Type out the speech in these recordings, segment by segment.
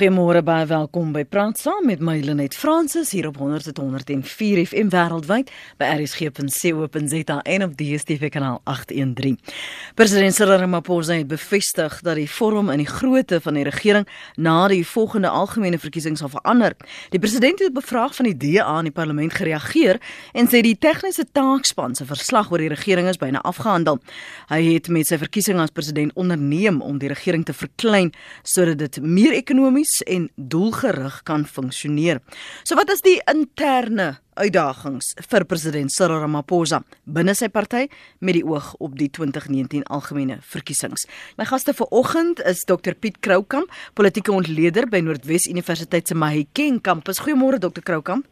Goeiemôre baie welkom by Praat Saam met my Lenet Fransis hier op 100.104 FM wêreldwyd by rsg.co.za en op DStv kanaal 813. President Cyril Ramaphosa het bevestig dat die vorm en die grootte van die regering na die volgende algemene verkiesings sal verander. Die president het op 'n vraag van die DA in die parlement gereageer en sê die tegniese taakspan se verslag oor die regering is byna afgehandel. Hy het met sy verkiesing as president onderneem om die regering te verklein sodat dit meer ekonomies dinamies en doelgerig kan funksioneer. So wat is die interne uitdagings vir president Cyril Ramaphosa binne sy party met die oog op die 2019 algemene verkiesings. My gaste vanoggend is Dr Piet Kroukamp, politieke ontleder by Noordwes Universiteit se Mahikeng kampus. Goeiemôre Dr Kroukamp.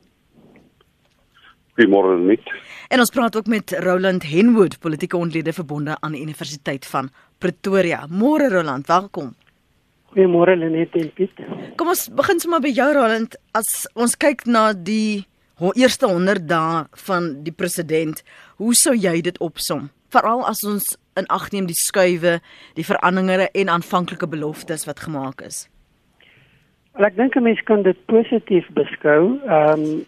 Goeiemôre net. En ons praat ook met Roland Henwood, politieke ontleder verbonde aan die Universiteit van Pretoria. Môre Roland, welkom. Goeiemôre Lenet en Piet. Kom ons begin sommer by jou Roland. As ons kyk na die eerste 100 dae van die president, hoe sou jy dit opsom? Veral as ons in ag neem die skuwe, die veranderinge en aanvanklike beloftes wat gemaak is. Wel ek dink 'n mens kan dit positief beskou. Ehm um,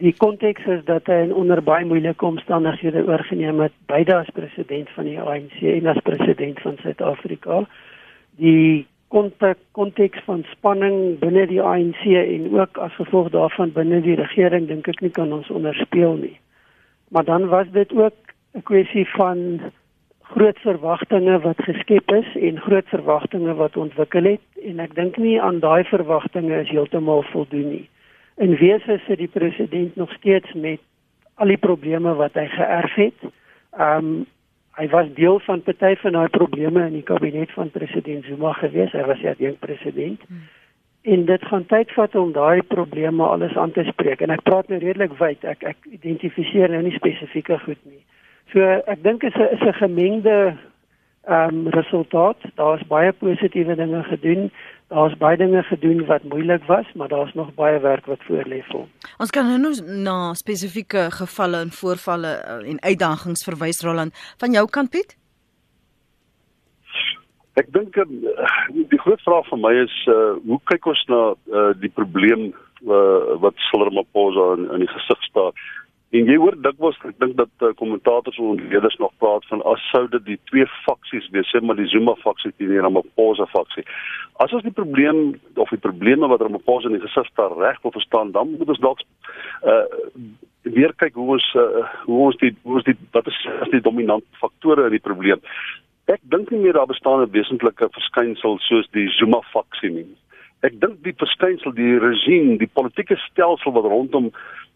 die konteks is dat hy onder baie moeilike omstandighede oorgeneem het, beide as president van die ANC en as president van Suid-Afrika. Die konteks van spanning binne die ANC en ook as gevolg daarvan binne die regering dink ek nie kan ons onderspeel nie. Maar dan was dit ook 'n kwessie van groot verwagtinge wat geskep is en groot verwagtinge wat ontwikkel het en ek dink nie aan daai verwagtinge is heeltemal voldoen nie. In wese sit die president nog steeds met al die probleme wat hy geërf het. Um hy was deel van party van daai probleme in die kabinet van president Zuma gewees. Hy was ja die president. Hmm. En dit gaan tyd vat om daai probleme alles aan te spreek. En ek praat nou redelik wyd. Ek ek identifiseer nou nie spesifieke goed nie. So ek dink is 'n is 'n gemengde ehm um, resultaat. Daar's baie positiewe dinge gedoen. Daar's baie dinge gedoen wat moeilik was, maar daar's nog baie werk wat voor lê vir hom. Ons kan nou na spesifieke gevalle en voorvalle eh, en uitdagings verwys Roland van jou kant Piet. Ek dink uh, die groot vraag vir my is uh, hoe kyk ons na uh, die probleem uh, wat Silvermaposa in, in die gesig staar? En jy hoor dikwels ek dink dat uh, kommentators en ontleeders nog praat van as sou dit die twee faksies wees, sê maar die Zuma faksie teen die Ramaphosa faksie. As ons die probleem of die probleme wat Ramaphosa in die gesig staar reg wil verstaan, dan moet ons dalk uh weer kyk hoe ons uh, hoe ons die hoe ons die wat is, is die dominante faktore in die probleem. Ek dink nie meer daar bestaan 'n wesentlike verskynsel soos die Zuma faksie nie. Ek dink die verskynsel, die regime, die politieke stelsel wat rondom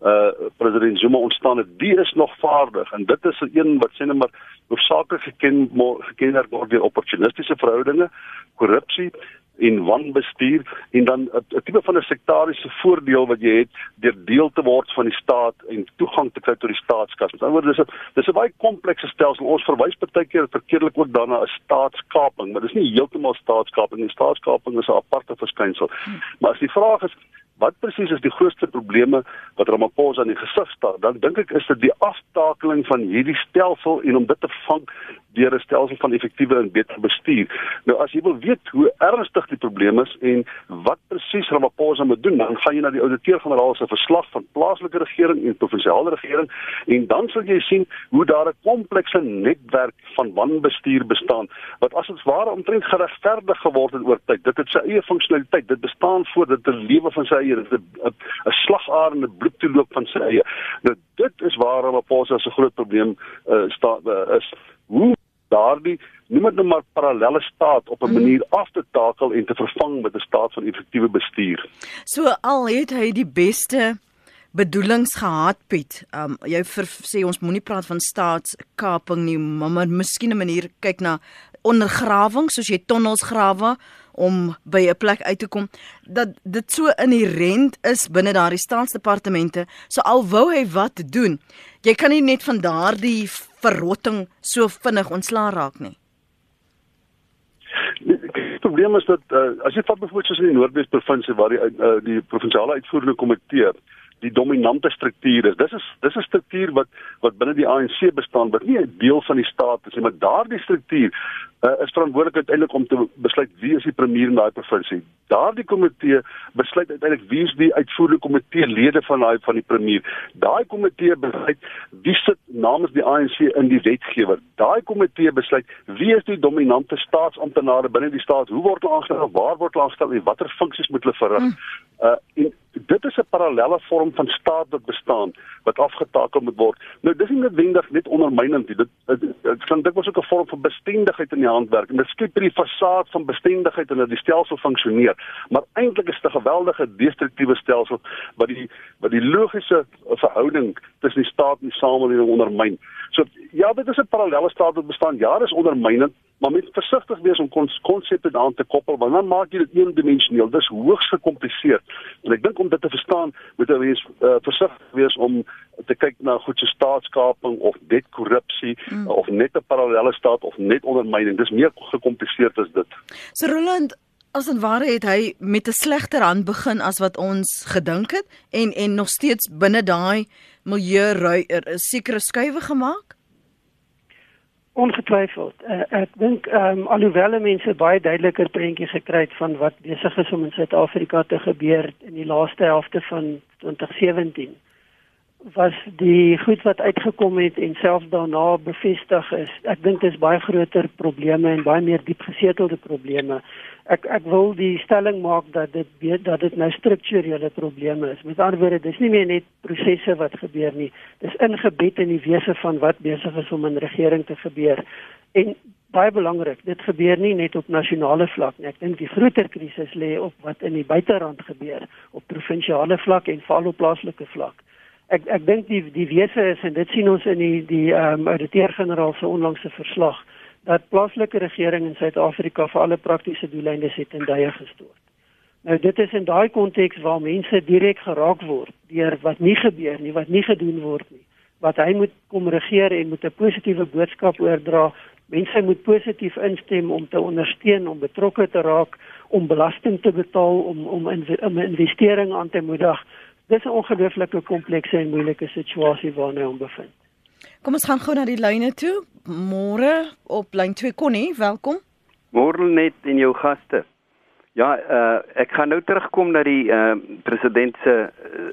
uh president Zuma ontstaan het, die is nog vaardig. En dit is 'n een wat sê net maar hoofsaaklik geken geken word deur opportunistiese verhoudinge, korrupsie en wanbestuur en dan 'n tipe van 'n sektariese voordeel wat jy het deur deel te word van die staat en toegang te kry tot die staatskas. Met ander woorde dis 'n dis 'n baie komplekse stelsel. Ons verwys partykeer verkeerdelik ook daarna as staatskaping, maar dis nie heeltemal staatskaping nie. Staatskaping is 'n aparte verskynsel. Maar as die vraag is wat presies is die grootste probleme wat Ramaphosa in die gesig staar? Dan dink ek is dit die aftakeling van hierdie stelsel en om dit te vang deur 'n stelsel van effektiewe en beter bestuur. Nou as jy wil weet hoe ernstig die probleem is en wat presies Ramaphosa moet doen, dan gaan jy na die ouditeur-generaal se verslag van plaaslike regering en provinsiale regering en dan sal jy sien hoe daar 'n komplekse netwerk van wanbestuur bestaan wat as dit ware omtrent geregverdig geword het oor tyd. Dit het sy eie funksionaliteit. Dit bestaan voor dit 'n lewe van sy eie, dit 'n slagaar en 'n bloedtoeloop van sy eie. Nou dit is waar Ramaphosa se groot probleem uh, staan uh, is. Hoe daardie noem dit nou maar parallelle staat op 'n mm. manier af te takel en te vervang met 'n staat van effektiewe bestuur. So al het hy die beste bedoelings gehad Piet. Um jy vir, sê ons moenie praat van staatskaping nie, maar miskien 'n manier kyk na ondergrawing soos jy tonnels grawe om by 'n plek uit te kom dat dit so inherent is binne daardie staatsdepartemente. So al wou hy wat doen, jy kan nie net van daardie verrotting so vinnig ontslaa raak nie. Die probleem is dat uh, as jy vat byvoorbeeld soos in die Noordwes provinsie waar die uh, die provinsiale uitvoerende komitee die dominante struktuur is. Dis is dis 'n struktuur wat wat binne die ANC bestaan wat nie 'n deel van die staat is nie, maar daardie struktuur uh, is verantwoordelik uiteindelik om te besluit wie is die premier in daai provinsie. Daardie komitee besluit uiteindelik wie is die uitvoerende komitee lede van daai van die premier. Daai komitee besluit wie sit namens die ANC in die wetgewer. Daai komitee besluit wie is die dominante staatsamptenare binne die staat, hoe word hulle aangestel, waar word hulle aangestel en watter funksies moet hulle verrig. Hmm. Uh en dit is 'n parallelle vorm van staat wat bestaan wat afgetakel moet word. Nou dis nie noodwendig net ondermynend nie. Dit dit kan dit was ook 'n vorm van bestendigheid in die handwerk en dit skep hierdie fasade van bestendigheid en dat die stelsel funksioneer. Maar eintlik is dit 'n geweldige destruktiewe stelsel wat die wat die logiese verhouding tussen die staat en die samelewing ondermyn. So ja, dit is 'n parallelle staat wat bestaan. Ja, dis ondermynend, maar moet versigtig wees om konsepte daaraan te koppel want dan maak jy dit eendimensioneel. Dis hoogs gekompliseer. En ek dink om dit te verstaan, moet jy wees uh, versigtig wees om te kyk na goed so staatskaping of net korrupsie mm. of net 'n parallelle staat of net ondermyning. Dis meer gekompliseerd as dit. So Roland As en ware het hy met 'n slegter hand begin as wat ons gedink het en en nog steeds binne daai milieu 'n sekere skuwe gemaak? Ongetwyfeld. Uh, ek dink ehm um, alhoewel mense baie duideliker prentjies gekry het van wat besig is om in Suid-Afrika te gebeur in die laaste helfte van 2017 was die goed wat uitgekom het en selfs daarna bevestig is. Ek dink dit is baie groter probleme en baie meer diepgesetelde probleme ek ek wil die stelling maak dat dit dat dit nou strukturele probleme is. Met ander woorde, dis nie meer net prosesse wat gebeur nie. Dis ingebed in die wese van wat besig is om in regering te gebeur. En baie belangrik, dit gebeur nie net op nasionale vlak nie. Ek dink die groter krisis lê op wat in die buiterand gebeur, op provinsiale vlak en veral op plaaslike vlak. Ek ek dink die die wese is en dit sien ons in die die ehm um, ouditeur-generaal se onlangse verslag dat plaaslike regering in Suid-Afrika vir alle praktiese doeleindes het in duie gestort. Nou dit is in daai konteks waar mense direk geraak word deur wat nie gebeur nie, wat nie gedoen word nie. Wat hy moet kom regeer en moet 'n positiewe boodskap oordra. Mense moet positief instem om te ondersteun om betrokke te raak, om belasting te betaal, om om 'n investering aan te moedig. Dis 'n ongelooflike komplekse en moeilike situasie waarna hy hom bevind. Kom ons gaan gou na die lyne toe. Môre op lyn 2 Connie, welkom. Môre net en jou gaste. Ja, uh, ek gaan nou terugkom na die uh, president se uh,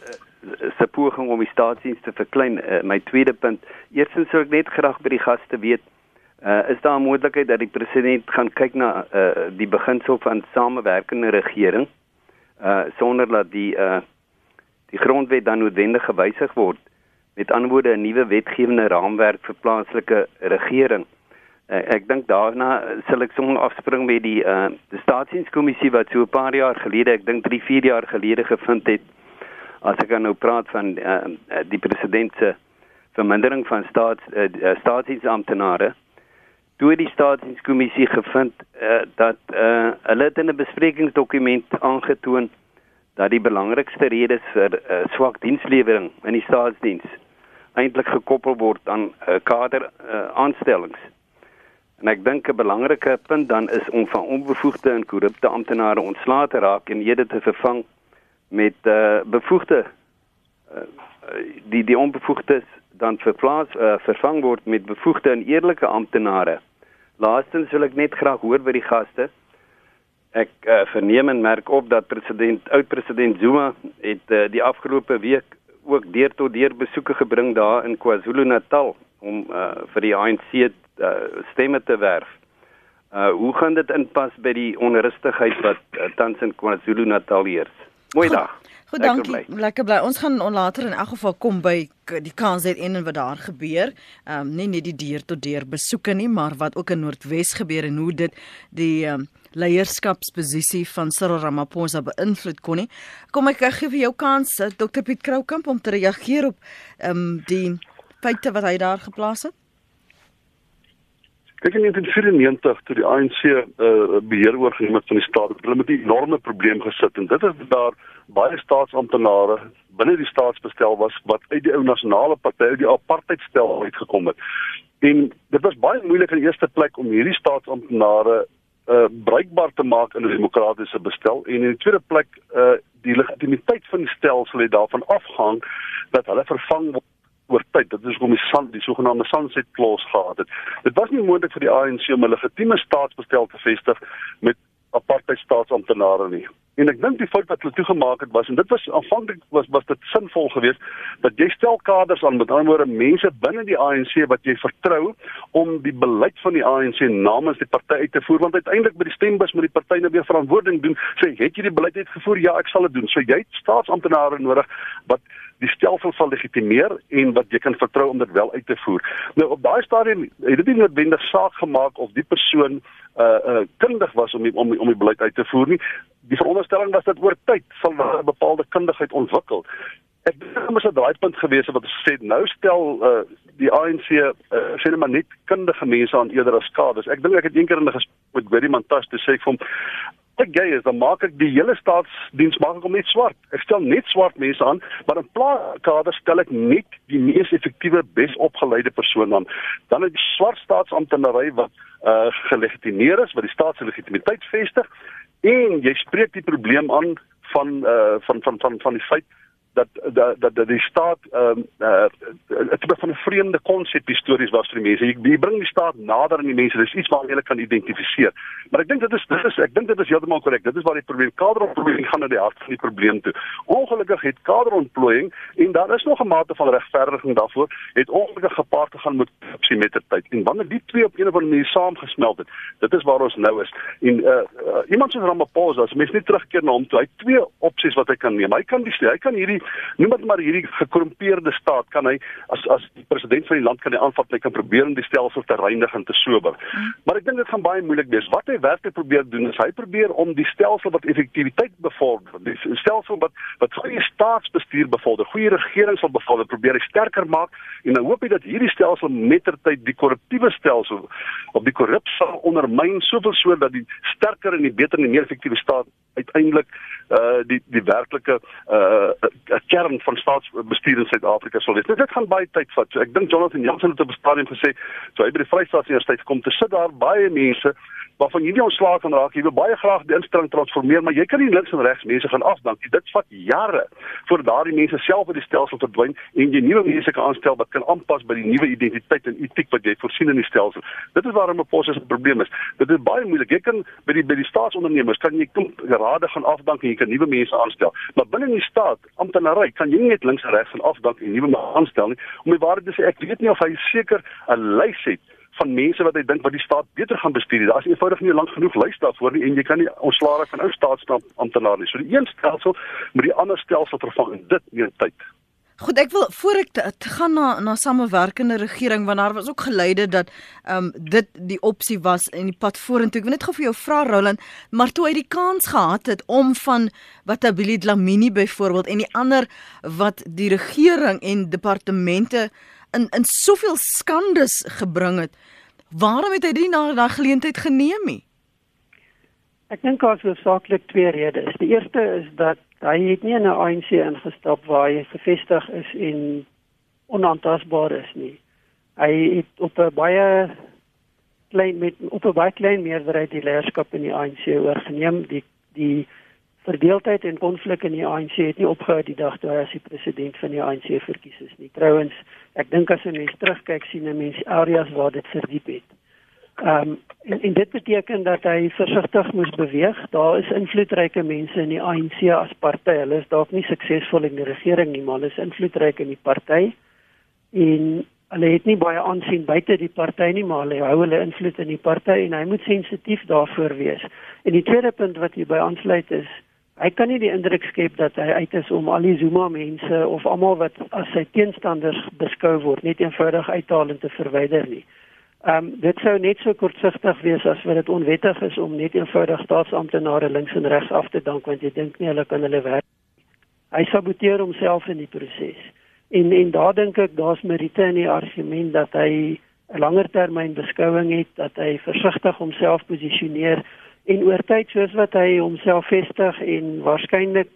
se poging om die staatsdiens te verklein. Uh, my tweede punt. Eerstens sou ek net graag by die gaste weet, uh, is daar 'n moontlikheid dat die president gaan kyk na uh, die beginsel van samewerkende regering uh, sonder dat die uh, die grondwet dan noodwendig gewysig word? met aanwoorde 'n nuwe wetgewende raamwerk vir plaaslike regering. Uh, ek dink daarna sal ek sommer afspring met die uh die staatsdienskommissie wat so 'n paar jaar gelede, ek dink 3, 4 jaar gelede gevind het as ek nou praat van uh die president se vermindering van staats uh, staatsdiensamptenare. Toe die staatsdienskommissie gevind uh, dat uh hulle het in 'n besprekingsdokument aangetoon dat die belangrikste redes vir uh, swak dienslewering in die staatsdiens eintlik gekoppel word aan uh, kader uh, aanstellings. En ek dink 'n belangrike punt dan is om van onbevoegde en korrupte amptenare ontslae te raak en hierde te vervang met uh, bevoegde uh, die die onbevoegdes dan verplaas uh, vervang word met bevoegde en eerlike amptenare. Laastens wil ek net graag hoor by die gaste Ek uh, verneem en merk op dat president oud-president Zuma het uh, die afgelope week ook deur tot deur besoeke gebring daar in KwaZulu-Natal om uh, vir die ANC uh, stemme te werf. Uh, hoe gaan dit inpas by die onrustigheid wat uh, tans in KwaZulu-Natal heers? Mooi dag. Goed, dankie. Lekker bly. Lekker bly. Ons gaan later in elk geval kom by die KZN en wat daar gebeur. Ehm um, nie net die deur tot deur besoeke nie, maar wat ook in Noordwes gebeur en hoe dit die ehm um, leierskapsposisie van Cyril Ramaphosa beïnvloed kon nie. Kom ek gee vir jou kans eh, Dr Piet Kroukamp om te reageer op ehm um, die feite wat hy daar geplaas het. Kyk in 1994 toe die ANC uh, beheer oorgeneem het van die staat, het hulle met 'n enorme probleem gesit en dit is daar baie staatsamptenare binne die staatsbestel was wat uit die ou nasionale party uit die apartheidstel uitgekom het. En dit was baie moeilik in die eerste plek om hierdie staatsamptenare uh bruikbaar te maak in 'n demokratiese bestel en in die tweede plek uh die legitimiteit van die stelsel het daarvan afhang dat hulle vervang word oor tyd. Dit is hoekom die san die sogenaamde sunset clause gehad het. Dit was nie moontlik vir die ANC om 'n legitieme staatsbestel te vestig met apartheid staatsamptenare nie. En ek dink die fout wat hulle toegemaak het was en dit was aanvanklik was was dit sinvol geweest dat jy stel kaders aan met ander woorde mense binne die ANC wat jy vertrou om die beleid van die ANC namens die party uit te voer want uiteindelik by die stembus moet die party nou weer verantwoording doen sê het jy die beleid uitgevoer ja ek sal dit doen so jy het staatsamptenare nodig wat die stelsel sal legitimeer en wat jy kan vertrou om dit wel uit te voer. Nou op daai stadium het dit nie noodwendig saak gemaak of die persoon uh uh kundig was om die, om die, om die beleid uit te voer nie. Die veronderstelling was dat oor tyd sal 'n bepaalde kundigheid ontwikkel. Ek dink dit was 'n draaipunt gewees wat gesê nou stel uh die ANC uh, sê net maar net kundige mense aan eerder as skades. Ek dink ek het eendag in 'n gesprek met Gary Mantas te sê ek vir hom ek gay is, dan maak ek die hele staatsdiens maak ek om net swart. Ek stel net swart mense aan, maar in plaas stel ek net die mees effektiewe, besopgeleide persoon aan. Dan is die swart staatsamptenary wat uh gelegitimeer is, wat die staat se legitimiteit vestig en jy spreek die probleem aan van uh van van van van die feit dat dat dat, dat die staat ehm um, uh, is van 'n vreemde konsep histories was vir die mense. Jy, jy bring die staat nader aan die mense. Dis iets wat hulle kan identifiseer. Maar ek dink dit is dit is ek dink dit is heeltemal korrek. Dit is waar die probleem kaderontplooiing gaan na die hart van die probleem toe. Ongelukkig het kaderontplooiing en daar is nog 'n mate van regverdiging daarvoor het ongelukkig gepaard gegaan met korrupsie met die tyd. En wanneer die twee op 'n of ander manier saamgesmelt het, dit is waar ons nou is. En uh, uh iemand soos Ramaphosa, as mens net terugkeer na hom toe, hy het twee opsies wat hy kan neem. Hy kan die hy kan hierdie noem dit maar hierdie gekorrumpeerde staat kan hy as as die president van die land kan hy aanvat hy kan probeer om die stelsel te reinig en te sober. Hmm. Maar ek dink dit gaan baie moeilik wees. Wat hy werklik probeer doen is hy probeer om die stelsel wat effektiwiteit bevorder, die stelsel wat wat goeie staatsbestuur bevorder, goeie regering sal bevorder, probeer hy sterker maak en dan hoop hy dat hierdie stelsel mettertyd die korruptiewe stelsel op die korrupsie sal ondermyn soveel so dat die sterker en die beter en die meer effektiewe staat uiteindelik uh die die werklike uh kern van staatsbestuur in Suid-Afrika sal wees. Dit gaan baie tyd vat. So ek dink Jonathan Jansen het op 'n stadium gesê, so hy by die Vrystaat Universiteit kom te sit daar baie mense waarvan jy nie ontslae kan raak. Jy wil baie graag die instelling transformeer, maar jy kan nie links en regs mense gaan afdank nie. Dit vat jare voor daardie mense self uit die stelsel verdwyn en jy nuwe mense kan aanstel wat kan aanpas by die nuwe identiteit en etiek wat jy voorsien in die stelsel. Dit is waarom 'n pos 'n probleem is. Dit is baie moeilik. Jy kan by die by die staatsondernemers kan jy kom rade gaan afdank en jy kan nuwe mense aanstel. Maar binne in die staat, amptenary, kan jy nie net links en regs gaan afdank en nuwe mense aanstel nie. Om die waarheid te sê, ek weet nie of hy seker 'n lys het van mense wat hy dink wat die staat beter gaan bestuur. Daar is eenvoudig nie lank genoeg lys daarvoor nie en jy kan nie ontslaa van ou staatsamptenare nie. So die een stelsel met die ander stelsel vervang en dit neem tyd. Goed, ek wil voor ek te, te gaan na na samewerkende regering want daar was ook geluide dat ehm um, dit die opsie was en die pad vorentoe. Ek wil net gou vir jou vra Roland, maar toe hy die kans gehad het om van wat Tabili Dlamini byvoorbeeld en die ander wat die regering en departemente in in soveel skandes gebring het. Waarom het hy dit na daai geleentheid geneem nie? Ek dink daar is hoofsaaklik twee redes. Die eerste is dat hy het nie in 'n ANC ingestap waar hy gevestig is en onaantastbaar is nie. Hy het op 'n baie klein met op 'n baie klein meerderheid die leierskap in die ANC oorgeneem. Die die verdeeldheid en konflik in die ANC het nie opgehou die dag toe hy as die president van die ANC verkies is nie. Trouwens, ek dink as 'n mens terugkyk sien 'n mens areas waar dit verdiep het. Ehm um, en, en dit beteken dat hy versigtig moes beweeg. Daar is invloedryke mense in die ANC as party. Hulle is dalk nie suksesvol in die regering nie, maar hulle is invloedryk in die party. En hulle het nie baie aansien buite die party nie, maar hulle hou hulle invloed in die party en hy moet sensitief daarvoor wees. En die tweede punt wat hier by aansluit is Hy kan nie die indruk skep dat hy uit is om al die Zuma mense of almal wat as sy teenstanders beskou word net eenvoudig uithaal en te verwyder nie. Ehm um, dit sou net so kortsigtig wees as wat dit onwettig is om net eenvoudig staatsamptenare links en regs af te dank want jy dink nie hulle kan hulle werk. Hy saboteer homself in die proses. En en daar dink ek daar's meriete in die argument dat hy 'n langer termyn beskouing het, dat hy versigtig homself posisioneer en oor tyd soos wat hy homself vestig en waarskynlik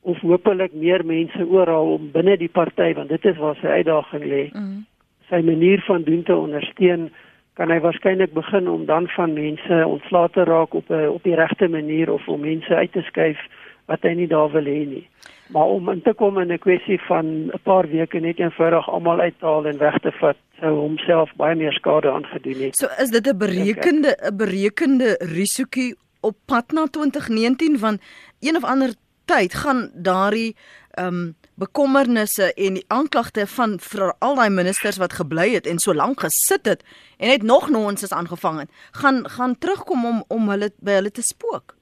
of hopelik meer mense oral om binne die party want dit is waar sy uitdaging lê. Mm. Sy manier van doen te ondersteun kan hy waarskynlik begin om dan van mense ontslae te raak op 'n op die regte manier of om mense uit te skuif wat hy nie daar wil hê nie. Maar om in te kom in 'n kwessie van 'n paar weke net eenvoudig almal uithaal en weg te vat, sou homself baie meer skade aangedoen het. So is dit 'n berekende 'n berekende risiko op pad na 2019 van een of ander tyd gaan daardie ehm um, bekommernisse en die aanklagte van al daai ministers wat gebly het en so lank gesit het en net nog nons is aangevang het, gaan gaan terugkom om om hulle by hulle te spook.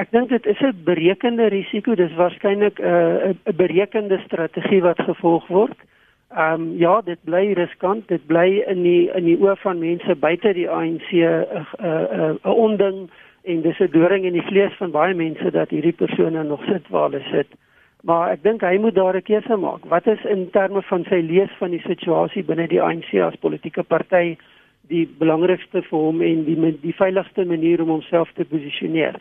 Ek dink dit is 'n berekende risiko, dis waarskynlik 'n uh, 'n berekende strategie wat gevolg word. Ehm um, ja, dit bly riskant, dit bly in die in die oë van mense buite die ANC 'n uh, 'n uh, 'n uh, onding en dis 'n doring in die vlees van baie mense dat hierdie persone nog sit waar hulle sit. Maar ek dink hy moet daar 'n keuse maak. Wat is in terme van sy lees van die situasie binne die ANC as politieke party die belangrikste vir hom en die die veiligste manier om homself te posisioneer?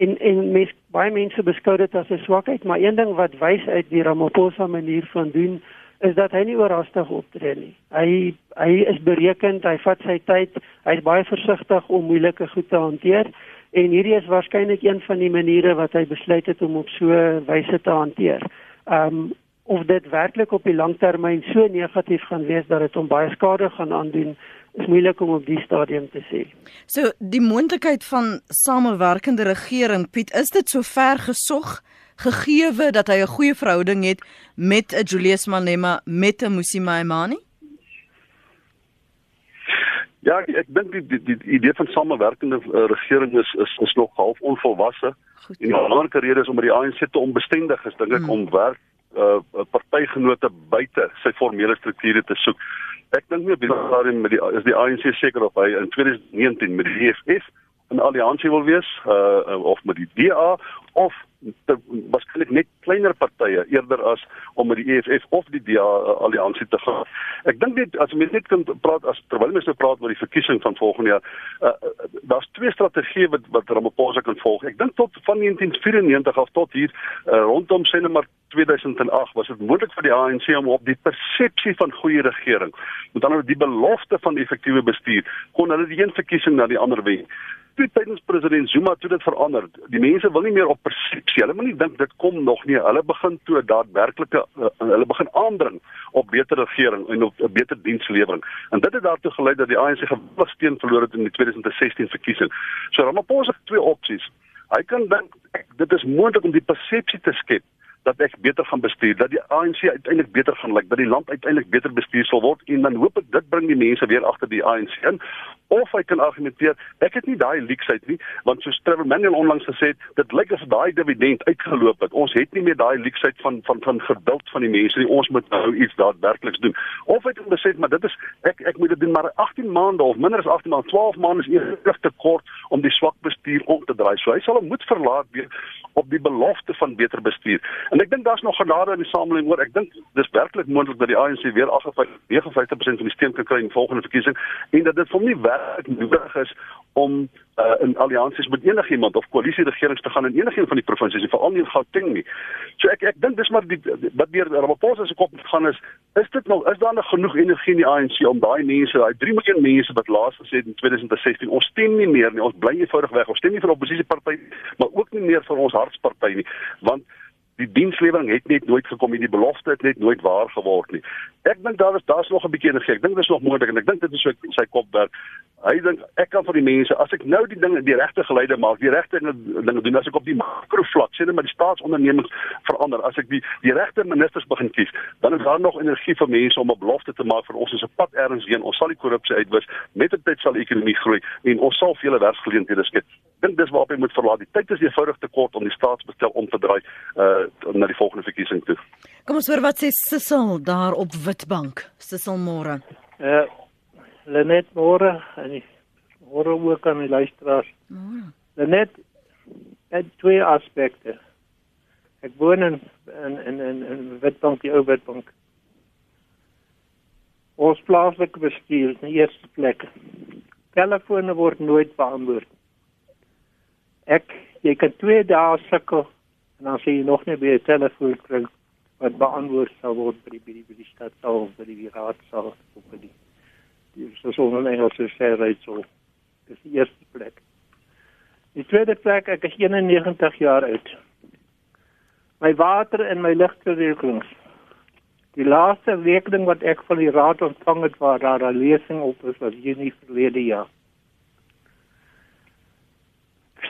En en mens baie mense beskou dit as 'n swakheid, maar een ding wat wys uit die Ramaphosa manier van doen is dat hy nie oorhaastig optree nie. Hy hy is berekend, hy vat sy tyd, hy's baie versigtig om moeilike goed te hanteer en hierdie is waarskynlik een van die maniere wat hy besluit het om op so wyse te hanteer. Um of dit werklik op die langtermyn so negatief gaan wees dat dit hom baie skade gaan aandoen, is moeilik om op die stadium te sê. So die moontlikheid van samewerkende regering Piet, is dit so ver gesog gegeewe dat hy 'n goeie verhouding het met 'n Julius Malema met 'n Musima Imani? Ja, ek, ek dink die, die die idee van samewerkende uh, regering is is is nog half onvolwasse. Goed. En die belangrike rede is om by die ANC te onbestendig is dink ek hmm. om werk uh partygenote buite sy formele strukture te soek. Ek dink nie besonder met die is die ANC seker of hy in 2019 met die EFF 'n alliansie wil wees uh of met die DA of waarskynlik net kleiner partye eerder as om met die EFF of die DA uh, alliansie te gaan. Ek dink net as mense net kan praat as terwyl mense nou praat oor die verkiesing van volgende jaar, uh, uh, daar's twee strategieë wat wat Ramaphosa kan volg. Ek dink tot van 1994 af tot hier uh, rondom sê net maar 2008 was dit moontlik vir die ANC om op die persepsie van goeie regering, met ander woorde die belofte van effektiewe bestuur, kon hulle die een verkiesing na die ander wen toe tydens president Zuma toe dit verander. Die mense wil nie meer op persepsie. Hulle moet nie dink dit kom nog nie. Hulle begin toe daadwerklike uh, hulle begin aandring op beter regering en op 'n beter dienslewering. En dit het daartoe gelei dat die ANC gewillig steun verloor het in die 2016 verkiesing. So Ramaphosa het twee opsies. Hy kan dink dit is moontlik om die persepsie te skep dat ek beter gaan bestuur, dat die ANC uiteindelik beter gaan lyk, dat die land uiteindelik beter bestuur sal word en dan hoop ek dit bring die mense weer agter die ANC in of hy kan argumenteer ek het nie daai leaksheid nie want soos Trevor Manuel onlangs gesê het dit lyk asof daai dividend uitgeloop het. Ons het nie meer daai leaksheid van van van geduld van die mense nie ons moet nou iets daadwerkliks doen. Of hy kan besê maar dit is ek ek moet dit doen maar 18 maande of minder as 18 maande 12 maande is eers te kort om die swak bestuur om te draai. So hy sal moet verlaat weer op die belofte van beter bestuur en ek dink daar's nog genade in die samelewing oor ek dink dis werklik moontlik dat die ANC weer 58% van die stem kan kry in die volgende verkiesing en dat dit vir hom nie werk nodig is om uh, in alliansies met enigiemand of koalisieregerings te gaan in enigiemand van die provinsies, veral nie in Gauteng nie. So ek ek dink dis maar die wat deur Ramaphosa se kop gaan is, is dit nog is daar nog genoeg energie in die ANC om daai mense, daai 3 miljoen mense wat laas gesê het in 2016 ons stem nie meer nie, ons bly eenvoudig weg. Ons stem nie vir 'n oppositieparty, maar ook nie meer vir ons hartsparty nie, want die dienslewering het net nooit gekom en die belofte het net nooit waar geword nie. Ek dink daar is daar's nog 'n bietjie energie. Ek dink dit is nog moontlik en ek dink dit is so sy kop werk. Hy dink ek kan vir die mense as ek nou die dinge die regte geleide maak, die regte dinge doen as ek op die makrovlak sê net maar die staatsondernemings verander, as ek die die regte ministers begin kies, dan is daar nog energie vir mense om 'n belofte te maak vir ons is 'n pad ergens heen. Ons sal die korrupsie uitwis. Met die tyd sal die ekonomie groei en ons sal vele werksgeleenthede skep. Dink dis waarop jy moet verlaat. Die tyd is eenvoudig te kort om die staatsbestel om te draai uh na die volgende verkiesing toe. Kom ons hoor wat sê Sissel daar op Witbank. Sissel môre. Uh, Lenet môre en ek môre ook aan die luisteraars. Môre. Lenet het twee aspekte. Ek woon in in in in, in Witbank, die ou Witbank. Ons plaaslike bestuur, die eerste plek. Telefone word nooit beantwoord. Ek jy kan 2 dae sukkel en dan sê jy nog nie 'n telefoon kry wat beantwoord sal word by die by die, by die stad sal of by die raad sal of by die die Engelse sê ry so. Dis die eerste plek. Die tweede plek, ek is 91 jaar oud. My water en my ligrekenings. Die laaste rekening wat ek van die raad ontvang het waar daar 'n lesing op is was Junie verlede jaar.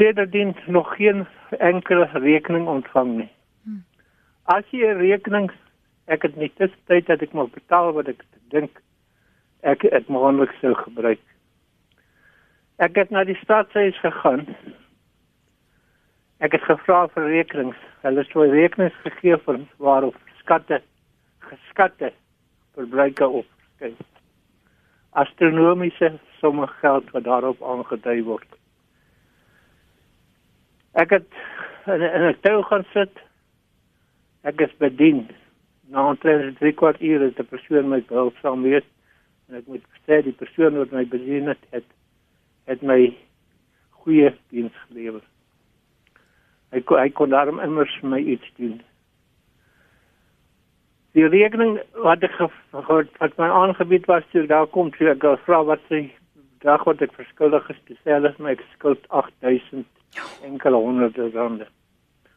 Sedertdien nog geen enkele rekening ontvang nie. As jy 'n rekening ek het nie tyd dat ek moet betaal wat ek dink ek het moontlik sou gebruik. Ek het na die staatshuis gegaan. Ek het gevra vir rekenings. Hulle het my rekenings gegee vir waarop skatte geskatte verbruike opgeskryf. Astronomiese somme geld wat daarop aangedui word. Ek het in, in 'n tou gaan sit. Ek is bedien. Na omtrent 3 kwart uur het 'n persoon my behulpsaam wees en ek moet sê die persoon wat my bedien het, het het my goeie diens gelewer. Hy kon hy kon daarom immers my iets doen. Die rekening wat ek gehoor wat my aangebied was toe daar kom toe ek vra wat sy dag wat ek verskuldig is dieselfde my ek skuld 8000 enkele honderde rande.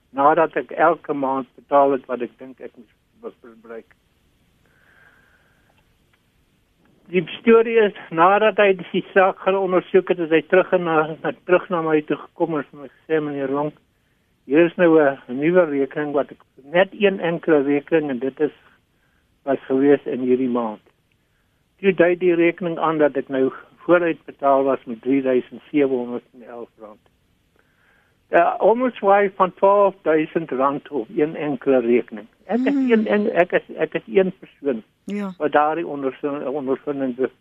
Nadat ek elke maand betaal het wat ek dink ek moet verbruik. Die storie is nadat hy die saak gaan ondersoek het, is hy terug na, na terug na my toe gekom en vir my gesê meneer Long, hier is nou 'n nuwe rekening wat ek net een enkele rekening en dit is was gewees in hierdie maand. Toe dui die rekening aan dat ek nou vooruit betaal was met 3711 Ja, almoes waai van 12000 rand op een enkele rekening. Ek is mm. een en ek is ek is een persoon. Ja. Wat daardie ondervinding is.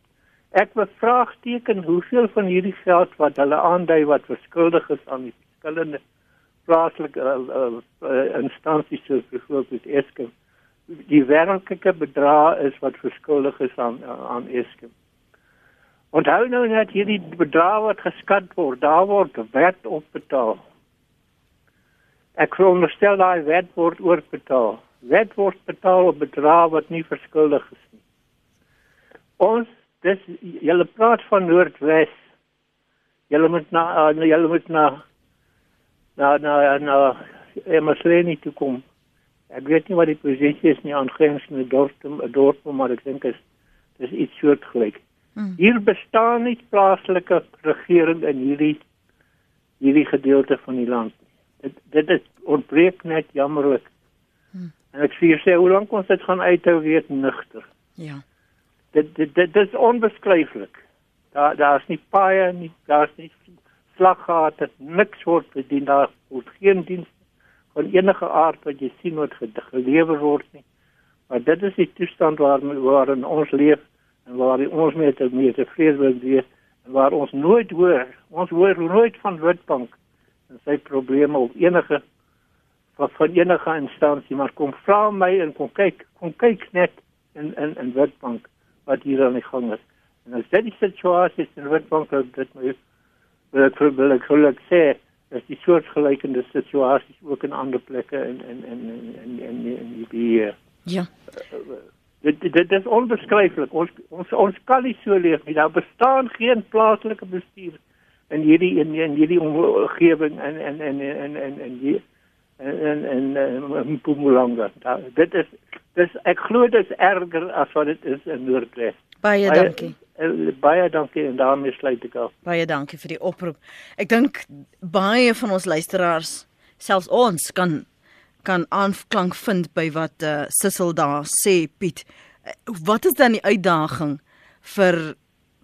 Ek bevraagteken hoeveel van hierdie geld wat hulle aandui wat verskuldig is aan die verskillende plaaslike uh, uh, uh, instansies soos byvoorbeeld Eskom die werklike bedrag is wat verskuldig is aan aan Eskom. Onthou nou net hierdie bedrag wat geskat word, daar word wet opbetaal. Ek veronderstel daai wet word oorbetaal. Wet word betaal op bedrag wat nie verskuldig is nie. Ons dis julle praat van Noordwes. Julle moet na uh, julle moet na na na na Emersleni toe kom. Ek weet nie wat die posisie is nie aangrensende dorp, 'n dorp, maar ek dink is dis iets soortgelyk. Hmm. Hier bestaan nie plaaslike regering in hierdie hierdie gedeelte van die land dit dit is ontbreek net jammerlik. Hmm. En ek sê sê hoe lank ons dit gaan uithou weet nigter. Ja. Dit dit dit is onbeskryflik. Daar daar's nie paie nie, daar's nie slaggate, niks word bedien daar word geen diens van enige aard wat jy sien wat gelewer word nie. Maar dit is die toestand waarin waarin ons leef en waar ons met met tevrede wil wees en waar ons nooit hoor, ons hoor nooit van Witbank en sy probleme op enige van, van enige instansie maar kom vra my en kom kyk kom kyk net in in in Witbank wat hier aan die gang is. En as dit die situasie is in Witbank dit my wil ek wil ek wil ek sê is die soortgelykende situasies ook in ander plekke in in in in in in die die ja. Dit dit is onbeskryflik. Ons ons ons kan nie so leef nie. Daar bestaan geen plaaslike bestuur in hierdie in, in hierdie omgewing en en en en en en die en en en Mpumalanga. Dit is dis ek glo dit is erger as wat dit is in Noordwes. Baie dankie. Baie, baie dankie en daarmee sluit ek af. Baie dankie vir die oproep. Ek dink baie van ons luisteraars, selfs ons kan kan aanklank vind by wat uh, Sissel daar sê Piet. Wat is dan die uitdaging vir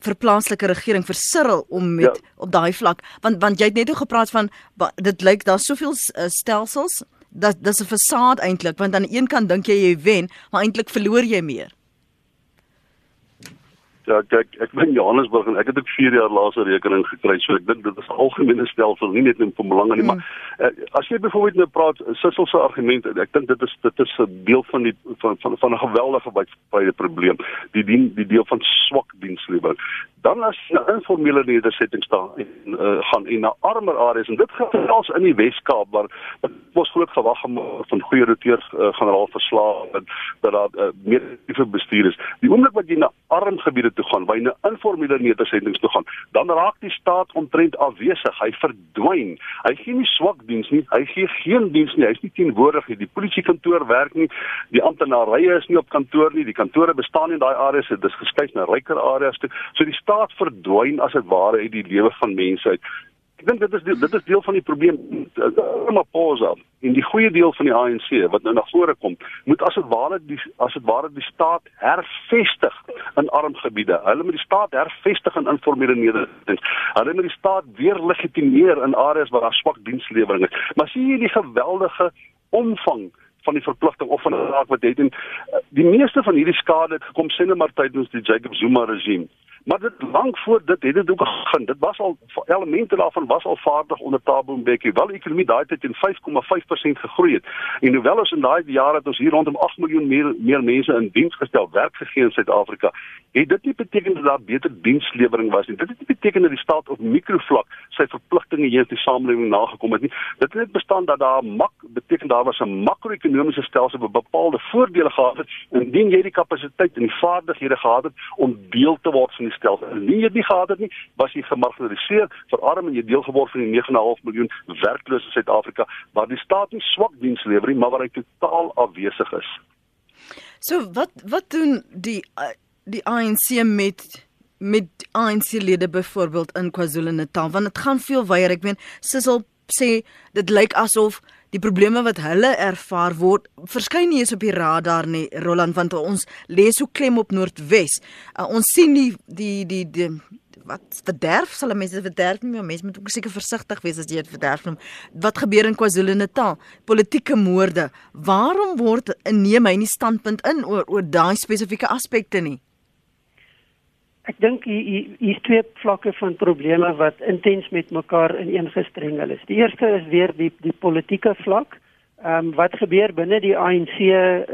vir plaaslike regering vir Cyril om met ja. op daai vlak want want jy het net o gepraat van dit lyk daar's soveel uh, stelsels dat dis 'n fasaad eintlik want aan die een kant dink jy jy wen maar eintlik verloor jy meer Ja, kyk, ek ben Johannesburg en ek het ook 4 jaar laas 'n rekening gekry. So ek dink dit is 'n algemene stelsel, nie net in Mpumalanga nie, mm. maar uh, as jy byvoorbeeld nou praat Sissel se argument, ek dink dit is dit is 'n deel van die van van van 'n geweldige baie probleem. Die dien die deel van swak dienslewering dan as jy na informele nedersettings staan en uh, gaan en na armer areas en dit gaan selfs in die Wes-Kaap waar ons groot gewag van goeie routeurs uh, generaal verslae en dat daar uh, meer effektiewe bestuur is. Die oomblik wat jy na arm gebiede toe gaan, jy na informele nedersettings toe gaan, dan raak die staat omtrent afwesig. Hy verdwyn. Hy gee nie swak diens nie. Hy gee geen diens nie. Hy's nie teenwoordig nie. Die polisiekantoor werk nie. Die amptenarye is nie op kantoor nie. Die kantore bestaan nie in daai areas. Dit is geskuif na ryker areas toe. So die staat verdwyn as dit ware uit die lewe van mense uit. Ek dink dit is deel, dit is deel van die probleem Ramaphosa en die goeie deel van die ANC wat nou na vore kom moet as dit ware die as dit ware die staat hervestig in arm gebiede. Hulle moet die staat hervestig in informele nedersettings. Hulle moet die staat weer legitimeer in areas waar daar swak dienslewering is. Maar sien jy die geweldige omvang van die verpligting of van die raak wat het en die meeste van hierdie skade het gekom net maar tydens die Jacob Zuma regime maar dit lank voor dit het dit ook begin. Dit was al elemente daarvan was al vaardig onder Thabo Mbeki. Wel die ekonomie daai tyd in 5,5% gegroei het. En hoewel ons in daai jare het ons hier rondom 8 miljoen meer meer mense in diens gestel, werk gegee in Suid-Afrika, het dit nie beteken dat daar beter dienslewering was nie. Dit het nie beteken dat die staat op mikrovlak sy verpligtinge in die samelewing nagekom het nie. Dit het net bestaan dat daar mak beteken daar was 'n makro-ekonomiese stelsel wat bepaalde voordele gehad het indien jy die kapasiteit en die vaardighede gehad het om deel te word van die stelsel. Indien jy dit nie gehad het nie, was jy gemarginaliseer, verarm en jy deel geword van die 9.5 miljoen werklooses in Suid-Afrika waar die staat nie swak diens lewer nie, maar waar hy totaal afwesig is. So wat wat doen die die ANC met met ANC-lede byvoorbeeld in KwaZulu-Natal want dit gaan veel wyer ek meen Sissel sê dit lyk asof die probleme wat hulle ervaar word verskyn nie eens op die radar nie Roland want ons lê so klem op Noordwes. Uh, ons sien nie die die die wat verderf sal mense verderf nie, mense moet ook seker versigtig wees as jy dit verderf noem. Wat gebeur in KwaZulu-Natal? Politieke moorde. Waarom word neem hy nie standpunt in oor oor daai spesifieke aspekte nie? Ek dink hier is twee vlakke van probleme wat intens met mekaar ineengestrengel is. Die eerste is weer die die politieke vlak. Ehm um, wat gebeur binne die ANC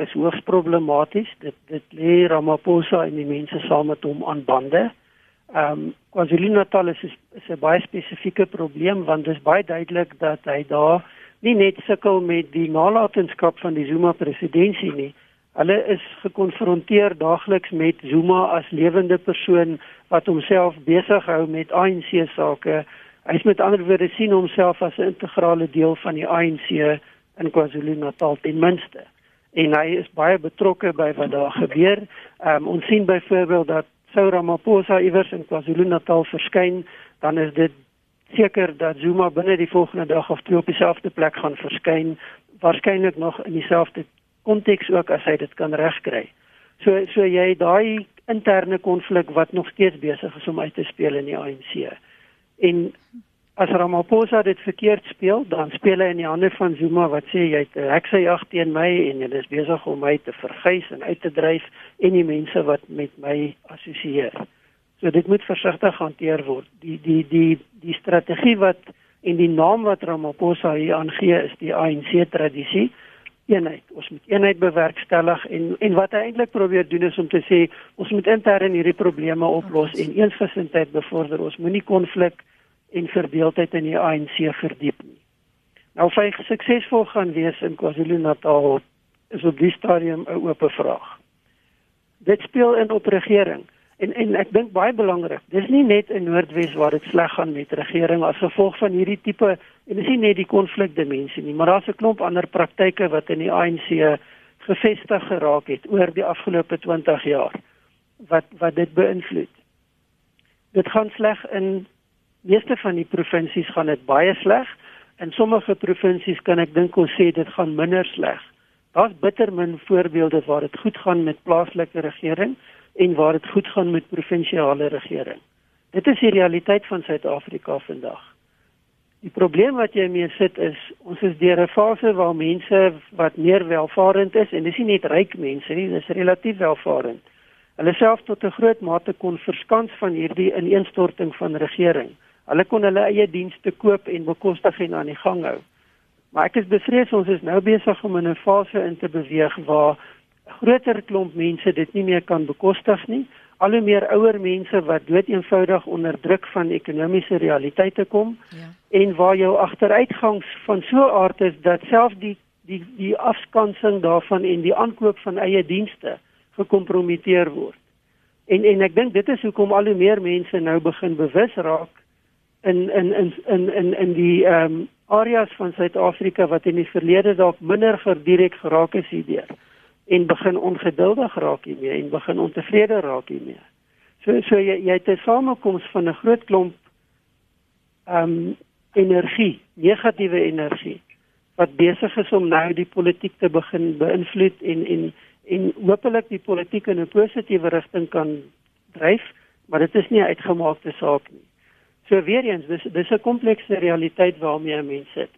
is hoogs problematies. Dit dit lê Ramaphosa en die mense saam met hom aan bande. Ehm um, KwaZulu-Natal is, is 'n baie spesifieke probleem want dit is baie duidelik dat hy daar nie net sukkel met die nalatenskap van die Zuma presidentskap nie, Hulle is gekonfronteer daagliks met Zuma as lewende persoon wat homself besig hou met ANC sake. Hy is met ander woorde sien homself as 'n integrale deel van die ANC in KwaZulu-Natal ten minste. En hy is baie betrokke by wat daar gebeur. Um, ons sien byvoorbeeld dat sou Ramaphosa iewers in KwaZulu-Natal verskyn, dan is dit seker dat Zuma binne die volgende dag of twee op dieselfde plek gaan verskyn, waarskynlik nog in dieselfde konteks ook as hy dit kan regkry. So so jy daai interne konflik wat nog steeds besig is om uit te speel in die ANC. En as Ramaphosa dit verkeerd speel, dan speel hy in die hande van Zuma wat sê jy het 'n heksejag teen my en jy is besig om my te vergys en uit te dryf en die mense wat met my assosieer. So dit moet versigtig hanteer word. Die die die die strategie wat en die naam wat Ramaphosa hier aangee is die ANC tradisie eenheid. Ons moet eenheid bewerkstellig en en wat hy eintlik probeer doen is om te sê ons moet intern hierdie probleme oplos en eensgesindheid bevorder. Ons moenie konflik en verdeeldheid in die ANC verdiep nie. Nou of hy suksesvol gaan wees in KwaZulu-Natal is op die stadium 'n oop vraag. Dit speel in op regering. En en ek dink baie belangrik, dis nie net in Noordwes waar dit sleg gaan met regering as gevolg van hierdie tipe en dis nie net die konflikdimensie nie, maar daar's 'n klomp ander praktyke wat in die ANC gevestig geraak het oor die afgelope 20 jaar wat wat dit beïnvloed. Dit gaan sleg in meeste van die provinsies gaan dit baie sleg. In sommige provinsies kan ek dink ons sê dit gaan minder sleg. Daar's bitter min voorbeelde waar dit goed gaan met plaaslike regering en waar dit goed gaan met provinsiale regering. Dit is die realiteit van Suid-Afrika vandag. Die probleem wat jy mee sit is ons is deur 'n fase waar mense wat meer welvarend is en dis nie net ryk mense nie, dis relatief welvarend. Hulle self tot 'n groot mate kon verskans van hierdie ineenstorting van regering. Hulle kon hulle eie dienste koop en bekostig en aan die gang hou. Maar ek is bevrees ons is nou besig om in 'n fase in te beweeg waar groter klomp mense dit nie meer kan bekostig nie. Al hoe meer ouer mense wat doeteenvoudig onder druk van ekonomiese realiteite kom ja. en waar jou agteruitgangs van so 'n aard is dat selfs die die die afskansing daarvan en die aankoop van eie dienste gekompromiteer word. En en ek dink dit is hoekom al hoe meer mense nou begin bewus raak in in in in in in die ehm um, areas van Suid-Afrika wat in die verlede dalk minder gedirek geraak is hierdeur en begin ongeduldig raak hiermee en begin ontevrede raak hiermee. So so jy jy het 'n samekoms van 'n groot klomp ehm um, energie, negatiewe energie wat besig is om nou die politiek te begin beïnvloed en en en hopelik die politiek in 'n positiewe rigting kan dryf, maar dit is nie 'n uitgemaakte saak nie. So weer eens, dis dis 'n komplekse realiteit waarmee 'n mens sit.